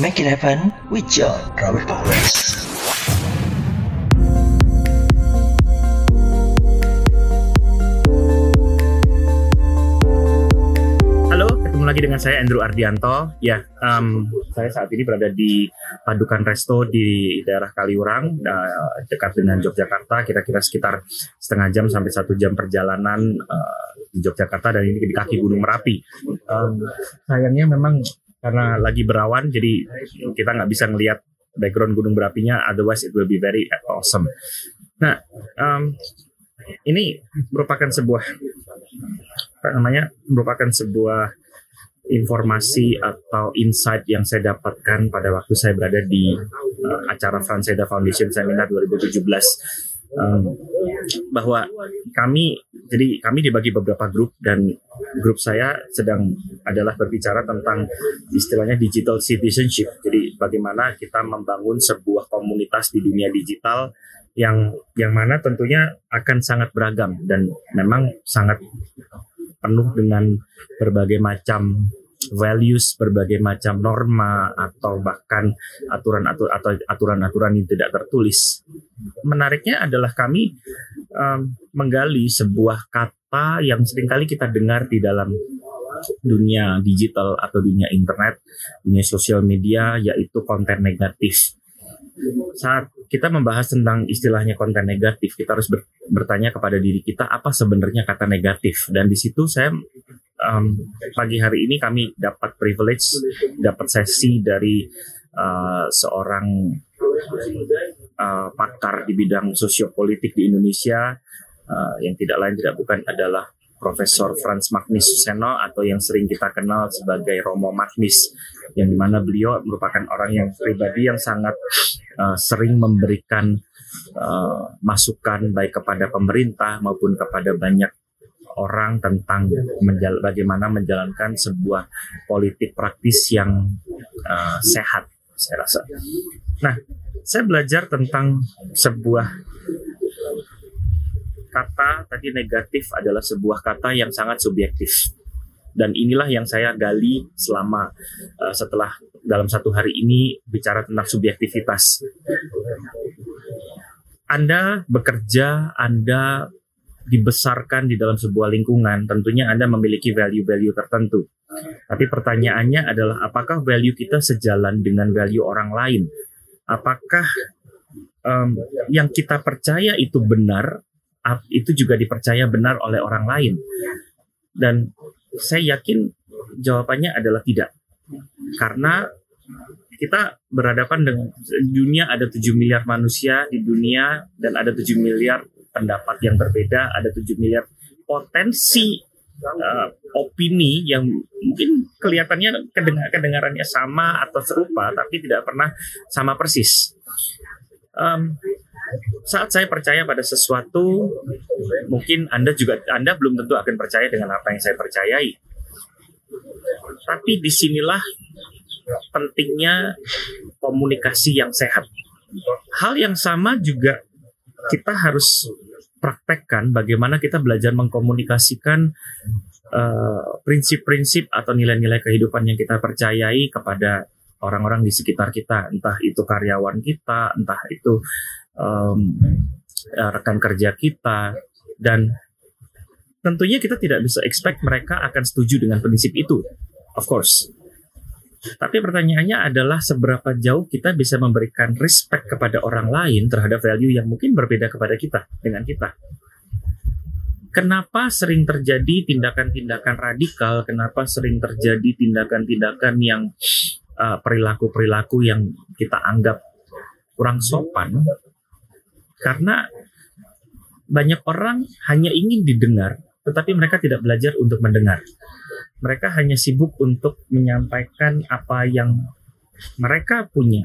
Make it happen with John Robert Powers. Halo, ketemu lagi dengan saya Andrew Ardianto. Ya, um, saya saat ini berada di Padukan Resto di daerah Kaliurang, uh, dekat dengan Yogyakarta. Kira-kira sekitar setengah jam sampai satu jam perjalanan uh, di Yogyakarta dan ini di kaki Gunung Merapi. Um, sayangnya memang karena lagi berawan, jadi kita nggak bisa ngelihat background Gunung Merapinya. Otherwise, it will be very awesome. Nah, um, ini merupakan sebuah apa namanya merupakan sebuah informasi atau insight yang saya dapatkan pada waktu saya berada di uh, acara Franseda Foundation Seminar 2017 um, bahwa kami jadi kami dibagi beberapa grup dan grup saya sedang adalah berbicara tentang istilahnya digital citizenship jadi bagaimana kita membangun sebuah komunitas di dunia digital yang yang mana tentunya akan sangat beragam dan memang sangat penuh dengan berbagai macam values, berbagai macam norma atau bahkan aturan-aturan atau aturan-aturan yang tidak tertulis. Menariknya adalah kami um, menggali sebuah kata yang sering kali kita dengar di dalam dunia digital atau dunia internet, dunia sosial media, yaitu konten negatif saat kita membahas tentang istilahnya konten negatif, kita harus ber, bertanya kepada diri kita apa sebenarnya kata negatif. Dan di situ saya um, pagi hari ini kami dapat privilege, dapat sesi dari uh, seorang uh, pakar di bidang sosiopolitik di Indonesia uh, yang tidak lain tidak bukan adalah Profesor Franz Magnus Suseno atau yang sering kita kenal sebagai Romo Magnus yang di mana beliau merupakan orang yang pribadi yang sangat uh, sering memberikan uh, masukan baik kepada pemerintah maupun kepada banyak orang tentang menjal bagaimana menjalankan sebuah politik praktis yang uh, sehat saya rasa. Nah, saya belajar tentang sebuah kata tadi negatif adalah sebuah kata yang sangat subjektif dan inilah yang saya gali selama uh, setelah dalam satu hari ini bicara tentang subjektivitas. Anda bekerja, Anda dibesarkan di dalam sebuah lingkungan, tentunya Anda memiliki value-value tertentu. Tapi pertanyaannya adalah apakah value kita sejalan dengan value orang lain? Apakah um, yang kita percaya itu benar itu juga dipercaya benar oleh orang lain. Dan saya yakin jawabannya adalah tidak. Karena kita berhadapan dengan dunia ada 7 miliar manusia di dunia dan ada 7 miliar pendapat yang berbeda, ada 7 miliar potensi uh, opini yang mungkin kelihatannya kedengar kedengarannya sama atau serupa tapi tidak pernah sama persis. Um, saat saya percaya pada sesuatu, mungkin Anda juga Anda belum tentu akan percaya dengan apa yang saya percayai. Tapi di sinilah pentingnya komunikasi yang sehat. Hal yang sama juga kita harus praktekkan bagaimana kita belajar mengkomunikasikan eh, prinsip-prinsip uh, atau nilai-nilai kehidupan yang kita percayai kepada orang-orang di sekitar kita, entah itu karyawan kita, entah itu um, rekan kerja kita. Dan tentunya kita tidak bisa expect mereka akan setuju dengan prinsip itu. Of course tapi pertanyaannya adalah seberapa jauh kita bisa memberikan respect kepada orang lain terhadap value yang mungkin berbeda kepada kita dengan kita. Kenapa sering terjadi tindakan-tindakan radikal? Kenapa sering terjadi tindakan-tindakan yang uh, perilaku-perilaku uh, yang kita anggap kurang sopan? Karena banyak orang hanya ingin didengar, tetapi mereka tidak belajar untuk mendengar. Mereka hanya sibuk untuk menyampaikan apa yang mereka punya,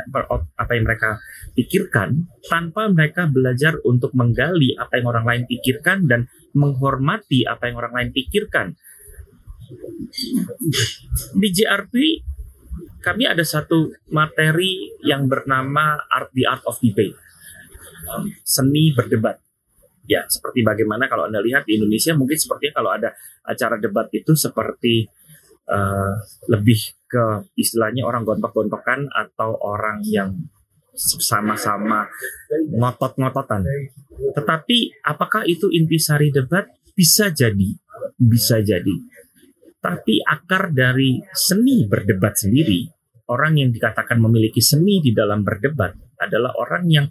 apa yang mereka pikirkan, tanpa mereka belajar untuk menggali apa yang orang lain pikirkan dan menghormati apa yang orang lain pikirkan. Di JRP kami ada satu materi yang bernama Art the Art of Debate seni berdebat. Ya, seperti bagaimana kalau Anda lihat di Indonesia mungkin sepertinya kalau ada acara debat itu seperti uh, lebih ke istilahnya orang gontok-gontokan atau orang yang sama-sama ngotot-ngototan. Tetapi apakah itu intisari debat? Bisa jadi, bisa jadi. Tapi akar dari seni berdebat sendiri, orang yang dikatakan memiliki seni di dalam berdebat adalah orang yang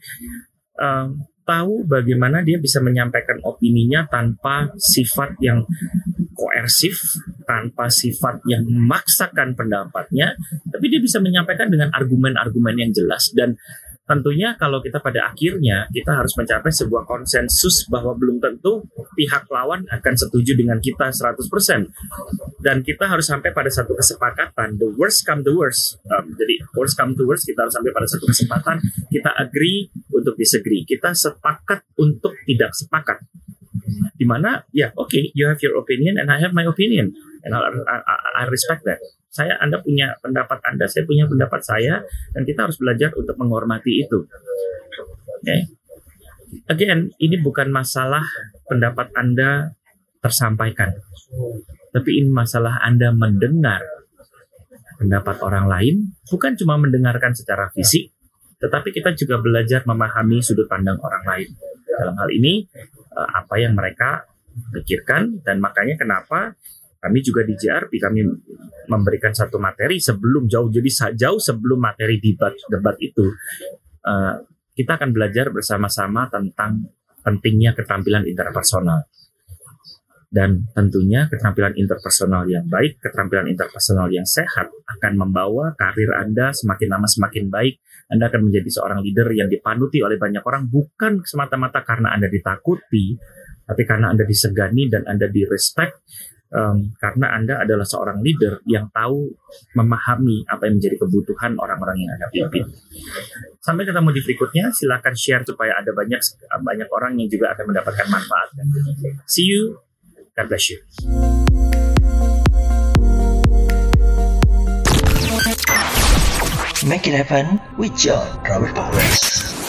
uh, tahu bagaimana dia bisa menyampaikan opininya tanpa sifat yang koersif, tanpa sifat yang memaksakan pendapatnya, tapi dia bisa menyampaikan dengan argumen-argumen yang jelas. Dan tentunya kalau kita pada akhirnya kita harus mencapai sebuah konsensus bahwa belum tentu pihak lawan akan setuju dengan kita 100% dan kita harus sampai pada satu kesepakatan. The worst come the worst. Um, jadi worst come to worst kita harus sampai pada satu kesempatan kita agree untuk disagree. Kita sepakat untuk tidak sepakat. Di mana ya yeah, oke okay, you have your opinion and I have my opinion. And I respect that saya Anda punya pendapat Anda, saya punya pendapat saya, dan kita harus belajar untuk menghormati itu. Oke. Okay? Again, ini bukan masalah pendapat Anda tersampaikan, tapi ini masalah Anda mendengar pendapat orang lain, bukan cuma mendengarkan secara fisik, tetapi kita juga belajar memahami sudut pandang orang lain. Dalam hal ini, eh, apa yang mereka pikirkan, dan makanya kenapa kami juga di JRP kami memberikan satu materi sebelum jauh jadi jauh sebelum materi debat debat itu uh, kita akan belajar bersama-sama tentang pentingnya keterampilan interpersonal dan tentunya keterampilan interpersonal yang baik, keterampilan interpersonal yang sehat akan membawa karir Anda semakin lama semakin baik. Anda akan menjadi seorang leader yang dipanuti oleh banyak orang bukan semata-mata karena Anda ditakuti, tapi karena Anda disegani dan Anda direspek um, karena Anda adalah seorang leader yang tahu memahami apa yang menjadi kebutuhan orang-orang yang Anda pimpin. Sampai ketemu di berikutnya, silakan share supaya ada banyak banyak orang yang juga akan mendapatkan manfaat. See you. God bless you. Make it happen with John Robert Powers.